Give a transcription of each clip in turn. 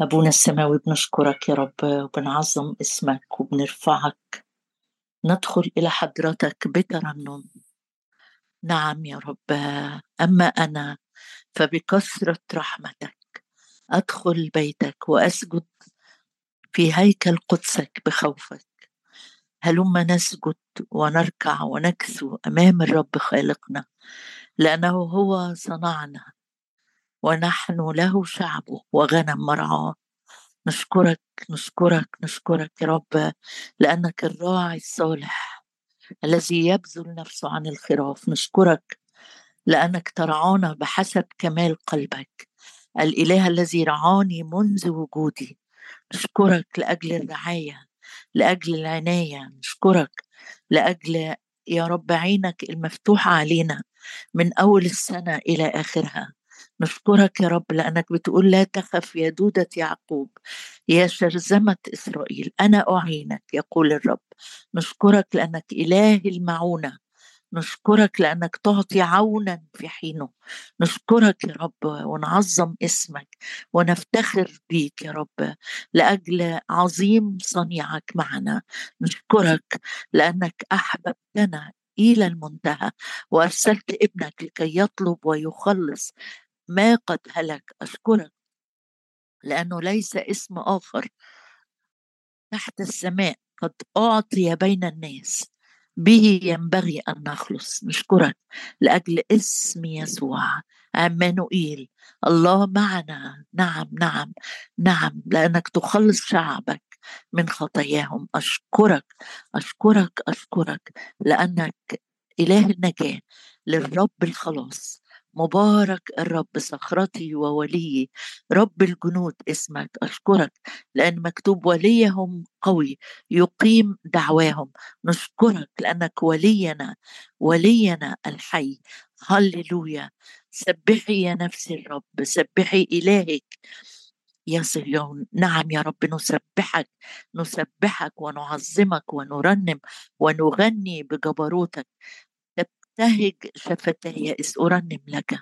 أبونا السماوي بنشكرك يا رب وبنعظم اسمك وبنرفعك. ندخل إلى حضرتك بترنم. نعم يا رب أما أنا فبكثرة رحمتك أدخل بيتك وأسجد في هيكل قدسك بخوفك. هلما نسجد ونركع ونكثو أمام الرب خالقنا لأنه هو صنعنا. ونحن له شعبه وغنم مرعاه. نشكرك نشكرك نشكرك يا رب لأنك الراعي الصالح الذي يبذل نفسه عن الخراف. نشكرك لأنك ترعانا بحسب كمال قلبك. الإله الذي رعاني منذ وجودي. نشكرك لأجل الرعاية لأجل العناية. نشكرك لأجل يا رب عينك المفتوحة علينا من أول السنة إلى آخرها. نشكرك يا رب لأنك بتقول لا تخف يا دودة يعقوب يا شرذمة إسرائيل أنا أعينك يقول الرب. نشكرك لأنك اله المعونة نشكرك لأنك تعطي عونا في حينه. نشكرك يا رب ونعظم اسمك ونفتخر بيك يا رب لأجل عظيم صنيعك معنا. نشكرك لأنك أحببتنا إلى المنتهى وأرسلت ابنك لكي يطلب ويخلص ما قد هلك. أشكرك. لأنه ليس اسم آخر تحت السماء. قد أعطي بين الناس. به ينبغي أن نخلص. نشكرك لأجل اسم يسوع. عمانوئيل الله معنا. نعم نعم نعم. لأنك تخلص شعبك من خطاياهم. أشكرك أشكرك أشكرك. لأنك إله النجاة للرب الخلاص. مبارك الرب صخرتي ووليي رب الجنود اسمك أشكرك لأن مكتوب وليهم قوي يقيم دعواهم. نشكرك لأنك ولينا ولينا الحي. هللويا. سبحي يا نفسي الرب سبحي إلهك. يا صهيون نعم يا رب نسبحك نسبحك ونعظمك ونرنم ونغني بجبروتك. تبتهج شفتي إذ أرنم لك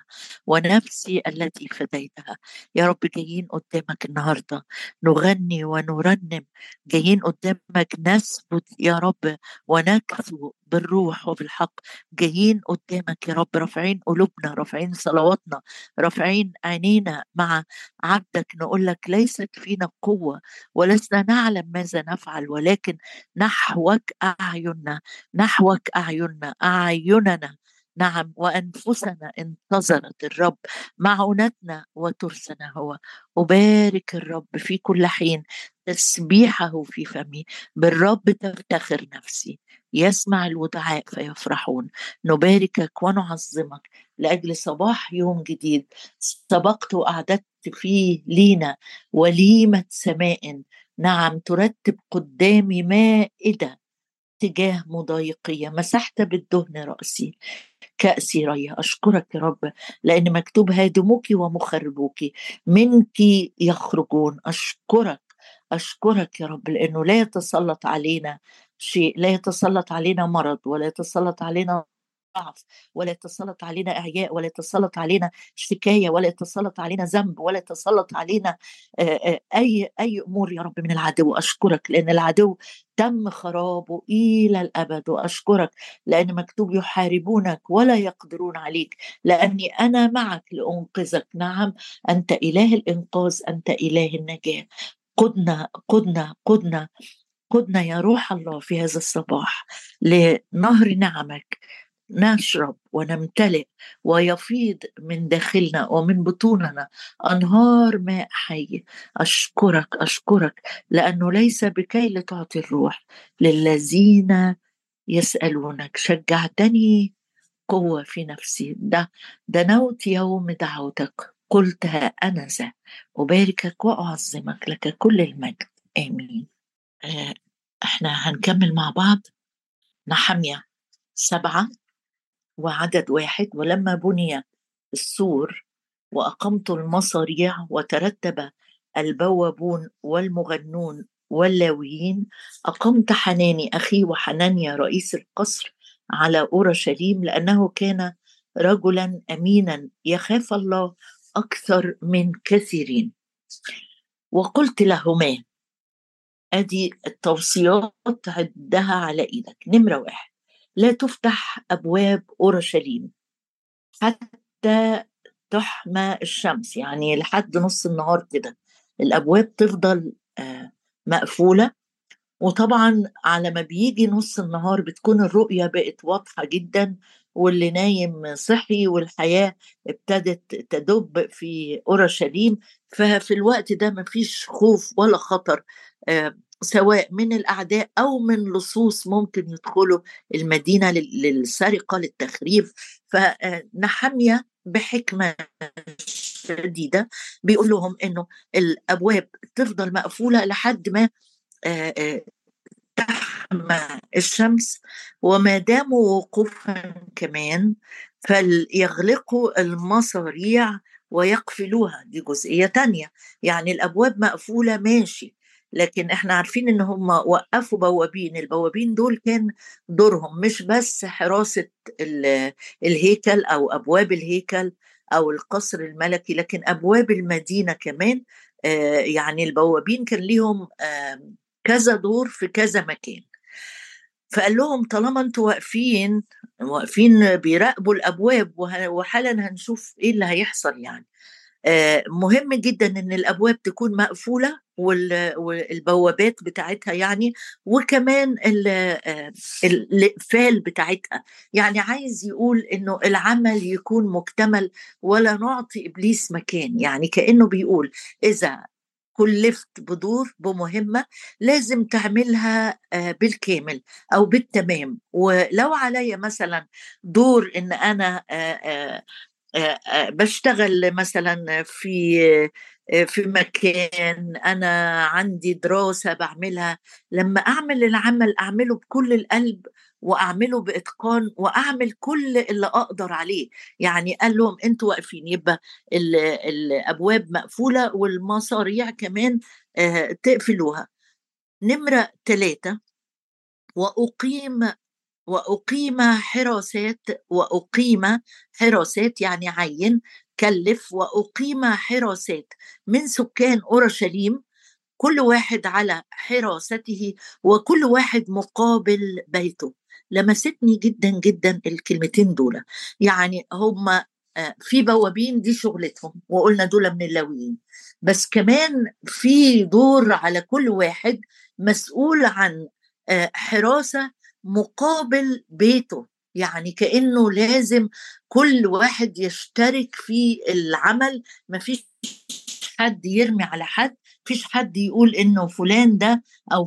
ونفسي التي فديتها. يا رب جايين قدامك النهاردة. نغني ونرنم. جايين قدامك نثبت يا رب ونكثو بالروح وبالحق جايين قدامك يا رب رافعين قلوبنا رافعين صلواتنا رافعين عينينا مع عبدك نقول لك ليست فينا قوة ولسنا نعلم ماذا نفعل ولكن نحوك أعيننا نحوك أعيننا أعيننا نعم وأنفسنا انتظرت الرب معونتنا وترسنا هو. أبارك الرب في كل حين. تسبيحه في فمي بالرب تفتخر نفسي. يسمع الودعاء فيفرحون. نباركك ونعظمك لأجل صباح يوم جديد. سبقت واعددت فيه لينا وليمة سماء. نعم ترتب قدامي مائدة تجاه مضايقية مسحت بالدهن رأسي. كأسي ريا أشكرك يا رب لأن مكتوب هادموك ومخربوك منك يخرجون. أشكرك أشكرك يا رب لأنه لا يتسلط علينا شيء لا يتسلط علينا مرض ولا يتسلط علينا ضعف ولا يتسلط علينا إعياء ولا يتسلط علينا شكاية ولا يتسلط علينا ذنب ولا يتسلط علينا أي أي أمور يا رب من العدو. أشكرك لأن العدو تم خرابه إلى الأبد وأشكرك لأن مكتوب يحاربونك ولا يقدرون عليك لأني أنا معك لأنقذك. نعم أنت إله الإنقاذ أنت إله النجاة. قدنا قدنا قدنا قدنا يا روح الله في هذا الصباح لنهر نعمك. نشرب ونمتلئ ويفيض من داخلنا ومن بطوننا أنهار ماء حي. أشكرك أشكرك لأنه ليس بكي لتعطي الروح للذين يسألونك. شجعتني قوة في نفسي. ده دنوت يوم دعوتك. قلت ها أنا ذا اباركك وأعظمك لك كل المجد. آمين. آه، إحنا هنكمل مع بعض. نحمية سبعة وعدد واحد ولما بني السور وأقمت المصاريع وترتب البوابون والمغنون واللاويين أقمت حناني أخي وحنانيا رئيس القصر على أورشليم لأنه كان رجلا أمينا. يخاف الله أكثر من كثيرين. وقلت لهما ادي التوصيات عدها على إيدك. نمرة واحد لا تفتح أبواب أورشليم حتى تحمى الشمس. يعني لحد نص النهار كده. الأبواب تفضل آه، مقفولة. وطبعا على ما بيجي نص النهار بتكون الرؤية بقت واضحة جدا واللي نايم صحي والحياة ابتدت تدب في اورشليم ففي الوقت ده مفيش خوف ولا خطر آه، سواء من الأعداء أو من لصوص ممكن يدخلوا المدينة للسرقة للتخريب. فنحميه بحكمة شديدة. بيقول لهم إنه الأبواب تفضل مقفولة لحد ما تحمى الشمس وما داموا وقوفا كمان فليغلقوا المصاريع ويقفلوها. دي جزئية تانية. يعني الأبواب مقفولة ماشي لكن إحنا عارفين إن هم وقفوا بوابين. البوابين دول كان دورهم مش بس حراسة الهيكل أو أبواب الهيكل أو القصر الملكي لكن أبواب المدينة كمان. يعني البوابين كان ليهم كذا دور في كذا مكان. فقال لهم طالما أنتوا واقفين واقفين بيراقبوا الأبواب وحالا هنشوف إيه اللي هيحصل يعني. آه، مهم جدا إن الأبواب تكون مقفولة والبوابات بتاعتها يعني وكمان آه، الإقفال بتاعتها. يعني عايز يقول إنه العمل يكون مكتمل ولا نعطي إبليس مكان. يعني كأنه بيقول إذا كلفت بدور بمهمة لازم تعملها آه، بالكامل أو بالتمام. ولو علي مثلا دور إن أنا بشتغل مثلا في في مكان أنا عندي دراسة بعملها. لما أعمل العمل أعمله بكل القلب وأعمله بإتقان وأعمل كل اللي أقدر عليه. يعني قال لهم أنتوا واقفين يبقى الأبواب مقفولة والمصاريع كمان تقفلوها. نمرة ثلاثة وأقيم وأقيم حراسات وأقيم حراسات يعني عين كلف وأقيم حراسات من سكان أورشليم كل واحد على حراسته وكل واحد مقابل بيته. لمستني جدا جدا الكلمتين دول. يعني هم آه، في بوابين دي شغلتهم وقلنا دول من اللاويين. بس كمان في دور على كل واحد مسؤول عن آه، حراسة مقابل بيته يعني كأنه لازم كل واحد يشترك في العمل ما فيش حد يرمي على حد. فيش حد يقول إنه فلان ده أو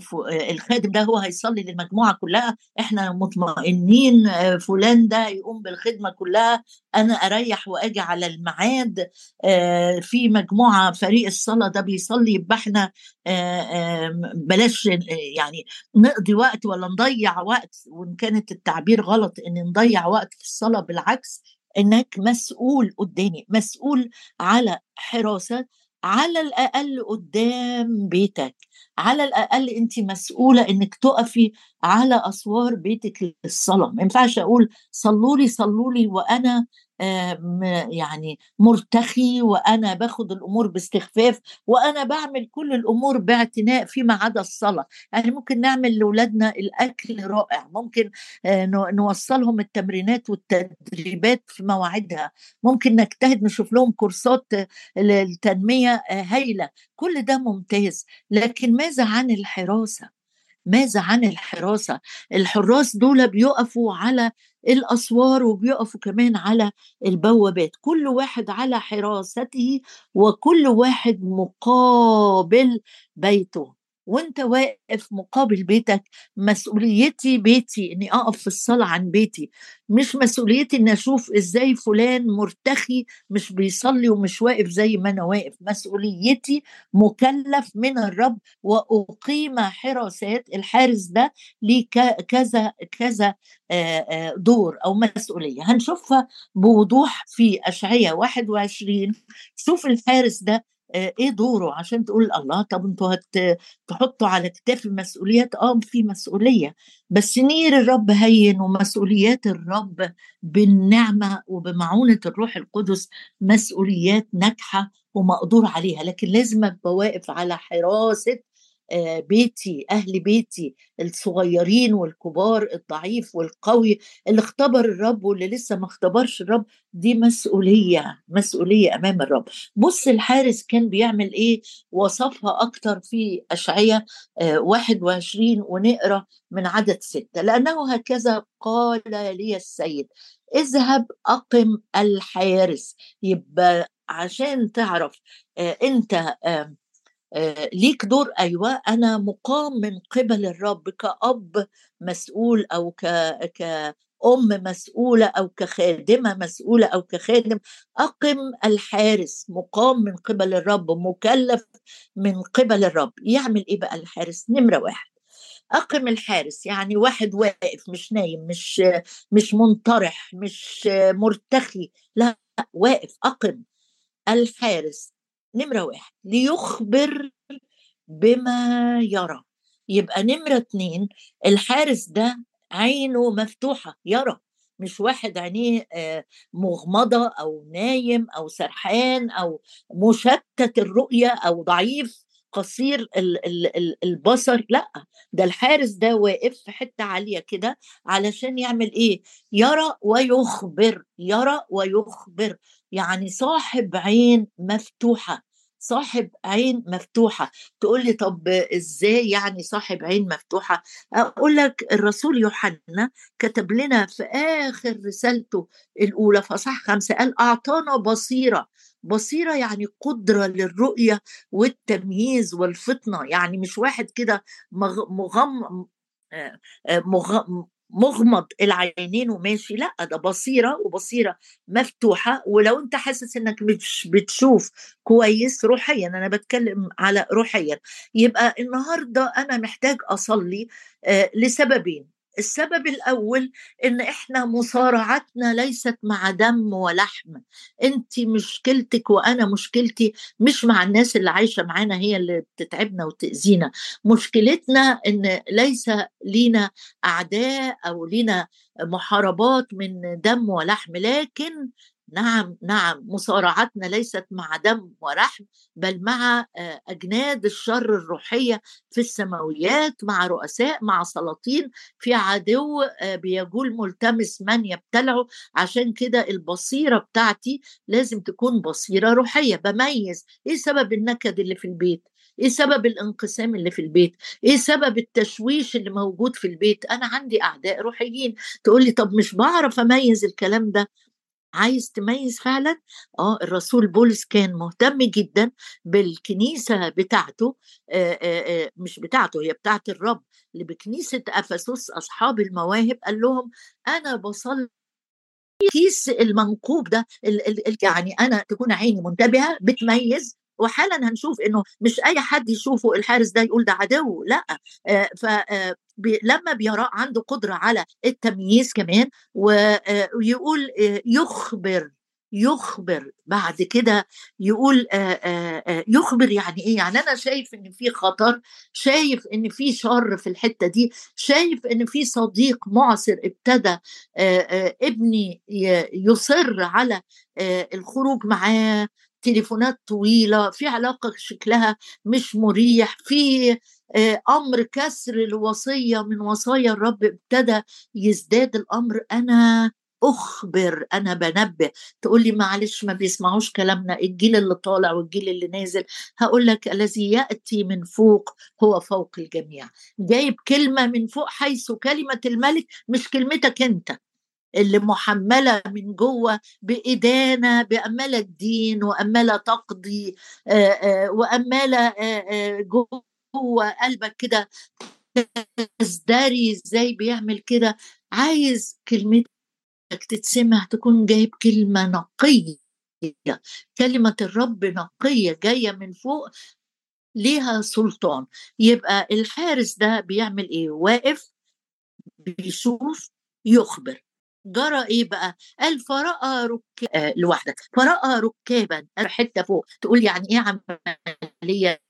الخادم ده هو هيصلي للمجموعة كلها. إحنا مطمئنين آه، فلان ده يقوم بالخدمة كلها. أنا أريح وأجي على الميعاد. آه، في مجموعة فريق الصلاة ده بيصلي يبقى إحنا آه، بلاش يعني نقضي وقت ولا نضيع وقت. وإن كانت التعبير غلط إن نضيع وقت في الصلاة بالعكس إنك مسؤول قدامي مسؤول على حراسة على الأقل قدام بيتك. على الأقل انت مسؤولة إنك تقفي على أسوار بيتك للصلاة. ما ينفعش أقول صلوا لي صلوا لي وأنا يعني مرتخي وأنا باخد الأمور باستخفاف وأنا بعمل كل الأمور باعتناء فيما عدا الصلاة. يعني ممكن نعمل لأولادنا الأكل رائع ممكن آه، نوصلهم التمرينات والتدريبات في مواعيدها. ممكن نجتهد نشوف لهم كورسات للتنمية آه، هايلة. كل ده ممتاز لكن ماذا عن الحراسة؟ ماذا عن الحراسة؟ الحراس دول بيقفوا على الأسوار وبيقفوا كمان على البوابات. كل واحد على حراسته وكل واحد مقابل بيته. وانت واقف مقابل بيتك مسؤوليتي بيتي إني أقف في الصلاة عن بيتي. مش مسؤوليتي إني أشوف إزاي فلان مرتخي مش بيصلي ومش واقف زي ما أنا واقف. مسؤوليتي مكلف من الرب وأقيم حراسات الحارس ده ليه كذا كذا دور أو مسؤولية. هنشوفها بوضوح في اشعياء 21 شوف الحارس ده إيه دوره؟ عشان تقول الله طب أنتوا هتحطوا على كتاف المسؤوليات آه في مسؤولية. بس نير الرب هين ومسؤوليات الرب بالنعمة وبمعونة الروح القدس مسؤوليات ناجحة ومقدور عليها. لكن لازم أبقى واقف على حراسة آه، بيتي أهل بيتي الصغيرين والكبار الضعيف والقوي اللي اختبر الرب واللي لسه ما اختبرش الرب دي مسؤولية مسؤولية أمام الرب. بص الحارس كان بيعمل إيه؟ وصفها أكتر في اشعياء 21 آه، ونقرأ من عدد ستة. لأنه هكذا قال لي السيد اذهب أقم الحارس. يبقى عشان تعرف آه، أنت آه، ليك دور أيوه أنا مقام من قبل الرب كأب مسؤول أو ك كأم مسؤولة أو كخادمة مسؤولة أو كخادم أقم الحارس مقام من قبل الرب مكلف من قبل الرب. يعمل إيه بقى الحارس؟ نمرة واحد. أقم الحارس يعني واحد واقف مش نايم مش مش منطرح مش مرتخي لا واقف أقم الحارس. نمرة واحد ليخبر بما يرى. يبقى نمرة اتنين الحارس ده عينه مفتوحة يرى مش واحد عينيه آه، مغمضة أو نايم أو سرحان أو مشتت الرؤية أو ضعيف. قصير البصر لأ ده الحارس ده واقف في حتة عالية كده علشان يعمل إيه؟ يرى ويخبر يرى ويخبر يعني صاحب عين مفتوحة صاحب عين مفتوحة. تقول لي طب إزاي يعني صاحب عين مفتوحة؟ أقول لك الرسول يوحنا كتب لنا في آخر رسالته الأولى في اصح خمسة قال أعطانا بصيرة. بصيرة يعني قدرة للرؤية والتمييز والفطنة. يعني مش واحد كده مغم آه، آه، مغمض العينين وماشي. لأ ده بصيرة وبصيرة مفتوحة. ولو أنت حاسس إنك مش بتشوف كويس روحيا أنا بتكلم على روحيا. يبقى النهارده أنا محتاج أصلي آه، لسببين. السبب الأول إن إحنا مصارعتنا ليست مع دم ولحم. انت مشكلتك وأنا مشكلتي مش مع الناس اللي عايشة معانا هي اللي بتتعبنا وتأذينا. مشكلتنا إن ليس لينا أعداء أو لينا محاربات من دم ولحم لكن نعم نعم مصارعتنا ليست مع دم ورحم بل مع آه، أجناد الشر الروحية في السماويات مع رؤساء مع سلاطين في عدو آه، بيجول ملتمس من يبتلعه. عشان كده البصيرة بتاعتي لازم تكون بصيرة روحية. بميز إيه سبب النكد اللي في البيت؟ إيه سبب الانقسام اللي في البيت؟ إيه سبب التشويش اللي موجود في البيت؟ أنا عندي أعداء روحيين. تقول لي طب مش بعرف أميز الكلام ده. عايز تميز فعلا؟ آه الرسول بولس كان مهتم جدا بالكنيسة بتاعته آآ آآ مش بتاعته هي بتاعت الرب اللي بكنيسة أفسس أصحاب المواهب قال لهم أنا بصلي كيس المنقوب ده يعني أنا تكون عيني منتبهة بتميز وحالا هنشوف إنه مش أي حد يشوفه الحارس ده يقول ده عدو لأ. ف لما بيرى عنده قدرة على التمييز كمان ويقول يخبر يخبر بعد كده يقول يخبر يعني إيه؟ يعني أنا شايف إن في خطر شايف إن في شر في الحتة دي شايف إن في صديق معسر ابتدى ابني يصر على الخروج معاه تليفونات طويلة في علاقة شكلها مش مريح في آه، أمر كسر الوصية من وصايا الرب ابتدى يزداد الأمر. أنا أخبر أنا بنبه. تقول لي معلش ما بيسمعوش كلامنا الجيل اللي طالع والجيل اللي نازل. هقول لك الذي يأتي من فوق هو فوق الجميع. جايب كلمة من فوق حيث كلمة الملك مش كلمتك أنت. اللي محملة من جوه بإدانة بأمالة الدين وأمالة تقضي وأمالة جوه قلبك كده تزدري إزاي بيعمل كده. عايز كلمتك تتسمع تكون جايب كلمة نقية كلمة الرب نقية جاية من فوق ليها سلطان. يبقى الحارس ده بيعمل إيه؟ واقف بيشوف يخبر. جرى إيه بقى؟ قال فرأى ركاب آه لوحدك. فرأى ركابا. حتة فوق. تقول يعني إيه عملية؟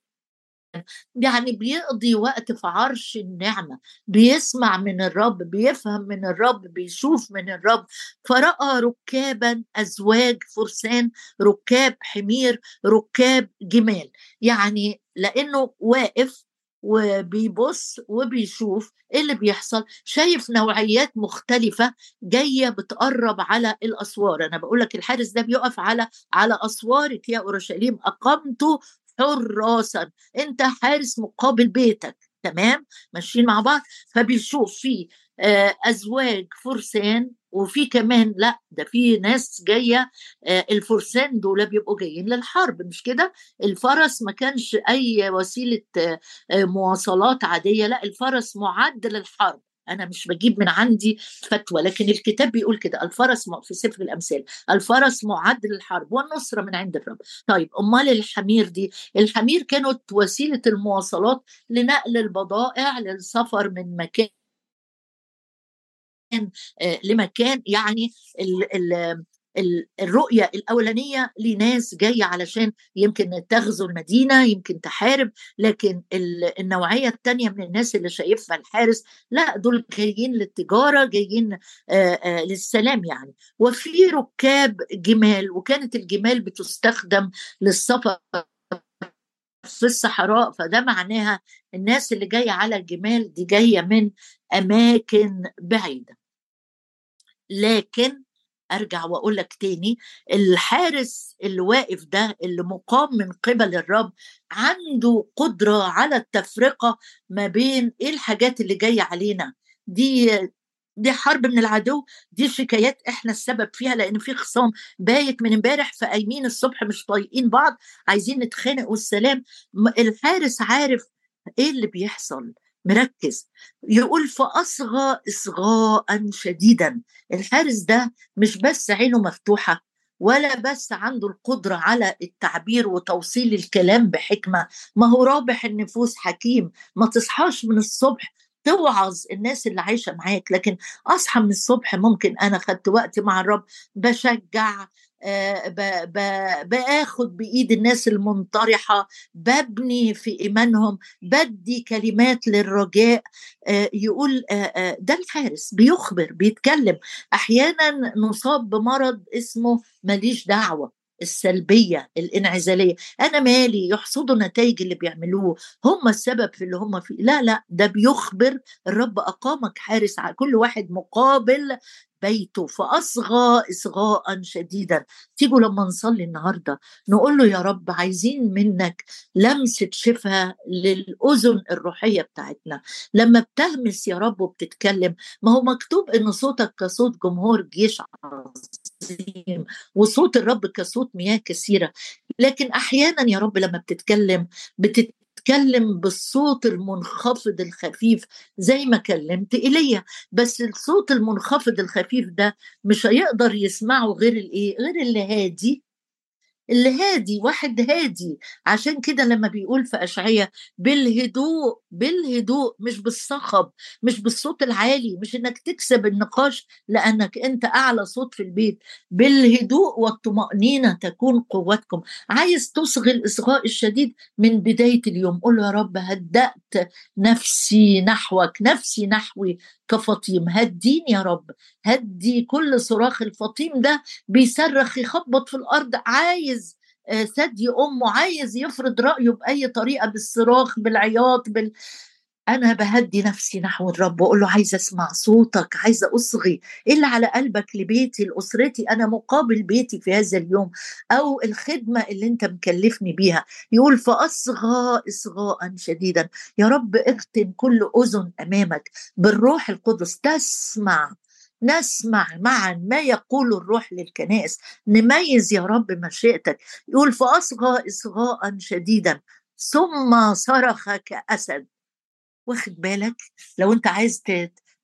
يعني بيقضي وقت في عرش النعمة. بيسمع من الرب بيفهم من الرب بيشوف من الرب. فرأى ركابا أزواج فرسان ركاب حمير ركاب جمال. يعني لأنه واقف وبيبص وبيشوف إيه اللي بيحصل. شايف نوعيات مختلفة جاية بتقرب على الأسوار. أنا بقول لك الحارس ده بيقف على على أسوارك يا أورشليم. أقمت حراسا. أنت حارس مقابل بيتك. تمام؟ ماشيين مع بعض. فبيشوف في آه، أزواج فرسان وفي كمان لا ده في ناس جاية آه، الفرسان دول بيبقوا جايين للحرب مش كده؟ الفرس ما كانش أي وسيلة آه، مواصلات عادية لا الفرس معد للحرب. أنا مش بجيب من عندي فتوى لكن الكتاب بيقول كده الفرس في سفر الأمثال الفرس معد للحرب والنصره من عند الرب. طيب أمال الحمير دي؟ الحمير كانت وسيلة المواصلات لنقل البضائع للسفر من مكان لمكان يعني ال ال الرؤية الأولانية لناس جاية علشان يمكن تغزو المدينة يمكن تحارب لكن النوعية الثانية من الناس اللي شايفها الحارس لا دول جايين للتجارة جايين آه، آه، للسلام يعني. وفي ركاب جمال وكانت الجمال بتستخدم للسفر في الصحراء فده معناها الناس اللي جاية على الجمال دي جاية من أماكن بعيدة. لكن أرجع واقول لك تاني الحارس اللي واقف ده اللي مقام من قبل الرب عنده قدرة على التفرقة ما بين إيه الحاجات اللي جاية علينا. دي دي حرب من العدو دي شكايات إحنا السبب فيها لأن في خصام بايت من امبارح فقايمين الصبح مش طايقين بعض عايزين نتخانق والسلام الحارس عارف إيه اللي بيحصل. مركز. يقول فأصغى إصغاء شديدا. الحارس ده مش بس عينه مفتوحة ولا بس عنده القدرة على التعبير وتوصيل الكلام بحكمة. ما هو رابح النفوس حكيم. ما تصحاش من الصبح توعظ الناس اللي عايشة معاك. لكن أصحى من الصبح ممكن. أنا خدت وقت مع الرب بشجع باخد بإيد الناس المنطرحة ببني في إيمانهم بدي كلمات للرجاء. آه، يقول آه، ده الحارس بيخبر بيتكلم. أحيانا نصاب بمرض اسمه ماليش دعوة. السلبية الإنعزالية. أنا مالي؟ يحصدوا نتائج اللي بيعملوه. هم السبب في اللي هم فيه. لا لا ده بيخبر الرب أقامك حارس على كل واحد مقابل بيته. فأصغى إصغاء شديدا. تيجوا لما نصلي النهاردة نقول له يا رب عايزين منك لمسة شفاء للأذن الروحية بتاعتنا. لما بتهمس يا رب وبتتكلم ما هو مكتوب إن صوتك كصوت جمهور جيش عظيم. وصوت الرب كصوت مياه كثيرة. لكن أحيانا يا رب لما بتتكلم بتت بتتكلم بالصوت المنخفض الخفيف زي ما كلمت إيليا. بس الصوت المنخفض الخفيف ده مش هيقدر يسمعه غير الإيه؟ غير اللي هادي اللي هادي واحد هادي. عشان كده لما بيقول في أشعية بالهدوء بالهدوء مش بالصخب مش بالصوت العالي مش إنك تكسب النقاش لأنك أنت أعلى صوت في البيت. بالهدوء والطمأنينة تكون قوتكم. عايز تصغي الإصغاء الشديد من بداية اليوم. قول يا رب هدأت نفسي نحوك نفسي نحوي كفطيم. هديني يا رب. هدي كل صراخ الفطيم ده بيصرخ يخبط في الأرض. عايز ثدي امه عايز يفرض رأيه بأي طريقة بالصراخ بالعياط بال أنا بهدي نفسي نحو الرب وأقول له عايزه أسمع صوتك عايزه أصغي إيه اللي على قلبك لبيتي لأسرتي؟ أنا مقابل بيتي في هذا اليوم أو الخدمة اللي أنت مكلفني بيها. يقول فأصغى اصغاء شديدا. يا رب اختم كل أذن أمامك بالروح القدس تسمع نسمع معا ما يقول الروح للكنائس. نميز يا رب مشيئتك. يقول فاصغى اصغاء شديدا ثم صرخ كاسد واخد بالك؟ لو أنت عايز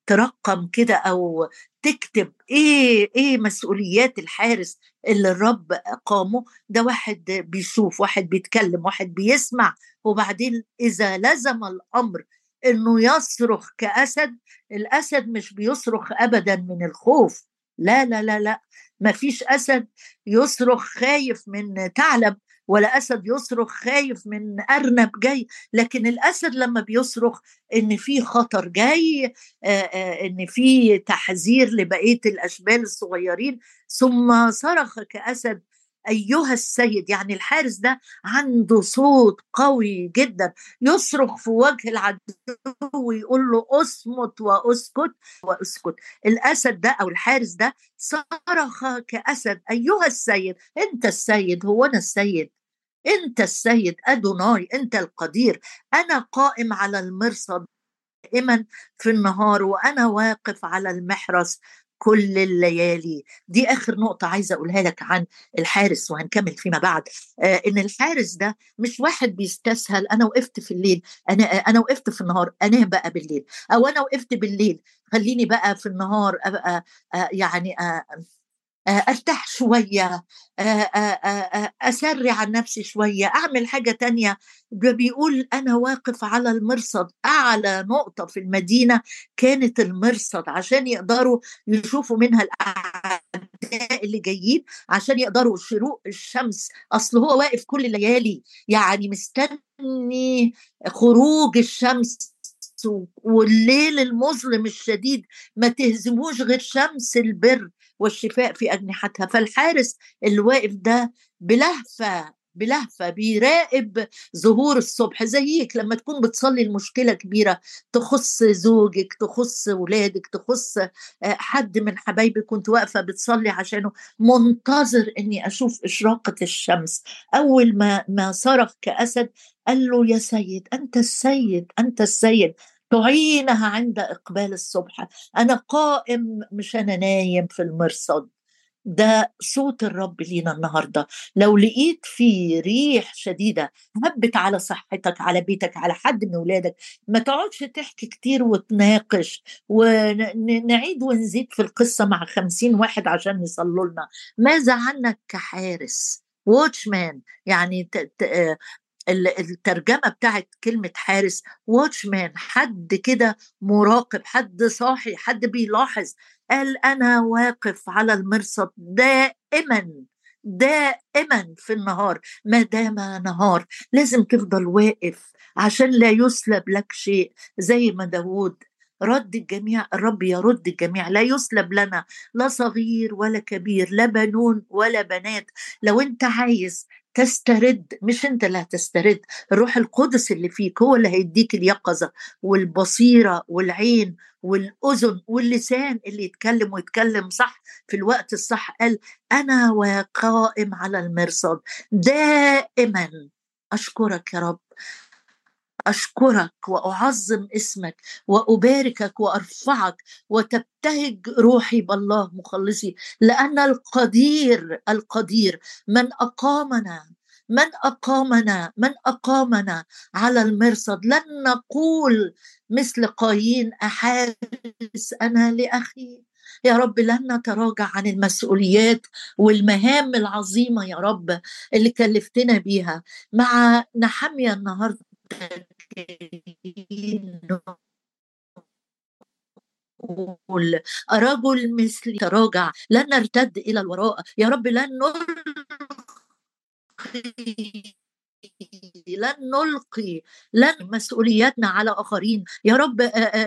ترقم كده أو تكتب إيه إيه مسؤوليات الحارس اللي الرب قامه ده واحد بيشوف واحد بيتكلم واحد بيسمع. وبعدين إذا لزم الأمر إنه يصرخ كأسد الأسد مش بيصرخ ابدا من الخوف. لا لا لا لا ما فيش أسد يصرخ خايف من ثعلب ولا أسد يصرخ خايف من أرنب جاي. لكن الأسد لما بيصرخ إن في خطر جاي إن في تحذير لبقية الأشبال الصغيرين ثم صرخ كأسد أيها السيد يعني الحارس ده عنده صوت قوي جدا. يصرخ في وجه العدو ويقول له اصمت وأسكت وأسكت. الأسد ده أو الحارس ده صرخ كأسد. أيها السيد أنت السيد هو أنا السيد؟ أنت السيد أدوناي أنت القدير. أنا قائم على المرصد دائما في النهار وأنا واقف على المحرس. كل الليالي. دي آخر نقطة عايزة أقولها لك عن الحارس وهنكمل فيما بعد. آه إن الحارس ده مش واحد بيستسهل أنا وقفت في الليل أنا أنا وقفت في النهار انام بقى بالليل. أو أنا وقفت بالليل خليني بقى في النهار أبقى آه يعني آه أرتاح شوية آه، آه، أسرع عن نفسي شوية أعمل حاجة تانية. بيقول أنا واقف على المرصد أعلى نقطة في المدينة كانت المرصد عشان يقدروا يشوفوا منها الأعداء اللي جايين عشان يقدروا شروق الشمس. أصل هو واقف كل الليالي يعني مستني خروج الشمس والليل المظلم الشديد. ما تهزموش غير شمس البر. والشفاء في أجنحتها. فالحارس اللي واقف ده بلهفة بلهفة بيراقب ظهور الصبح. زيك لما تكون بتصلي المشكلة كبيرة تخص زوجك تخص ولادك تخص آه، حد من حبايبك كنت واقفة بتصلي عشانه. منتظر إني أشوف إشراقة الشمس. أول ما ما صرخ كأسد قال له يا سيد أنت السيد أنت السيد. تعينها عند إقبال الصبح. أنا قائم مش أنا نايم في المرصد. ده صوت الرب لينا النهارده. لو لقيت في ريح شديدة هبت على صحتك على بيتك على حد من اولادك ما تقعدش تحكي كتير وتناقش ونعيد ونزيد في القصة مع خمسين واحد عشان يصلوا لنا. ماذا عنك كحارس؟ واتشمان يعني الترجمة بتاعت كلمة حارس واتشمان حد كده مراقب حد صاحي حد بيلاحظ قال أنا واقف على المرصد دائما دائما في النهار. ما دام نهار لازم تفضل واقف عشان لا يسلب لك شيء. زي ما داود رد الجميع الرب يرد الجميع. لا يسلب لنا لا صغير ولا كبير لا بنون ولا بنات. لو أنت عايز تسترد مش انت اللي هتسترد الروح القدس اللي فيك هو اللي هيديك اليقظة والبصيرة والعين والأذن واللسان اللي يتكلم ويتكلم صح في الوقت الصح. قال أنا وقائم على المرصد دائما أشكرك يا رب. أشكرك وأعظم اسمك وأباركك وأرفعك وتبتهج روحي بالله مخلصي لأن القدير القدير من أقامنا من أقامنا من أقامنا على المرصد. لن نقول مثل قايين أحارس أنا لأخي. يا رب لن نتراجع عن المسؤوليات والمهام العظيمة يا رب اللي كلفتنا بيها. مع نحمية النهارده رجل مثلي تراجع لن نرتد إلى الوراء. يا رب لن نلقي لن نلقي لن مسؤولياتنا على آخرين. يا رب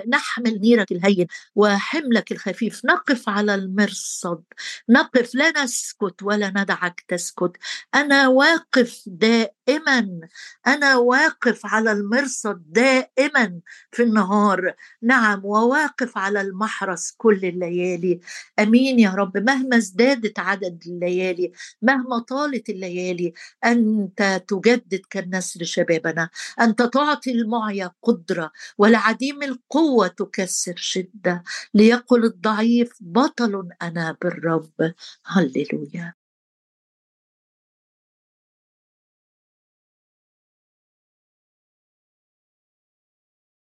نحمل نيرك الهين وحملك الخفيف. نقف على المرصد. نقف. لا نسكت ولا ندعك تسكت. أنا واقف دائما. أنا واقف على المرصد دائما في النهار. نعم وواقف على المحرس كل الليالي. آمين يا رب. مهما ازدادت عدد الليالي مهما طالت الليالي أنت تجدد كالنسر شبابنا أنت تعطي المعيا قدرة والعديم القوة تكسر شدة ليقل الضعيف بطل أنا بالرب هللويا.